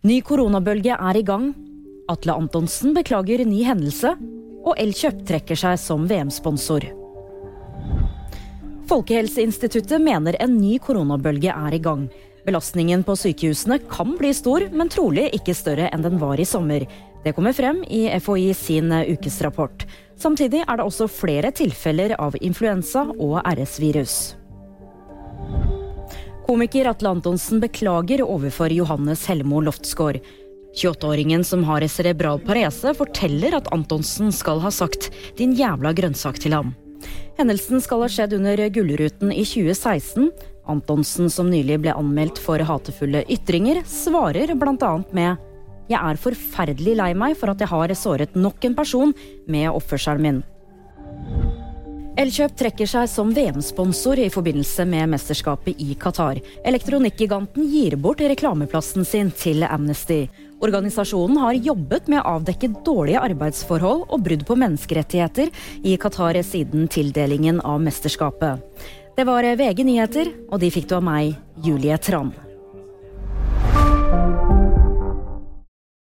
Ny koronabølge er i gang. Atle Antonsen beklager ny hendelse. Og Elkjøp trekker seg som VM-sponsor. Folkehelseinstituttet mener en ny koronabølge er i gang. Belastningen på sykehusene kan bli stor, men trolig ikke større enn den var i sommer. Det kommer frem i FHI sin ukesrapport. Samtidig er det også flere tilfeller av influensa og RS-virus. Komiker Atle Antonsen beklager overfor Johannes Helmo Loftsgård. 28-åringen som har cerebral parese, forteller at Antonsen skal ha sagt 'din jævla grønnsak' til ham. Hendelsen skal ha skjedd under Gullruten i 2016. Antonsen, som nylig ble anmeldt for hatefulle ytringer, svarer bl.a. med Jeg er forferdelig lei meg for at jeg har såret nok en person med oppførselen min. Elkjøp trekker seg som VM-sponsor i forbindelse med mesterskapet i Qatar. Elektronikkgiganten gir bort reklameplassen sin til Amnesty. Organisasjonen har jobbet med å avdekke dårlige arbeidsforhold og brudd på menneskerettigheter i Qatar siden tildelingen av mesterskapet. Det var VG nyheter, og de fikk du av meg, Julie Tran.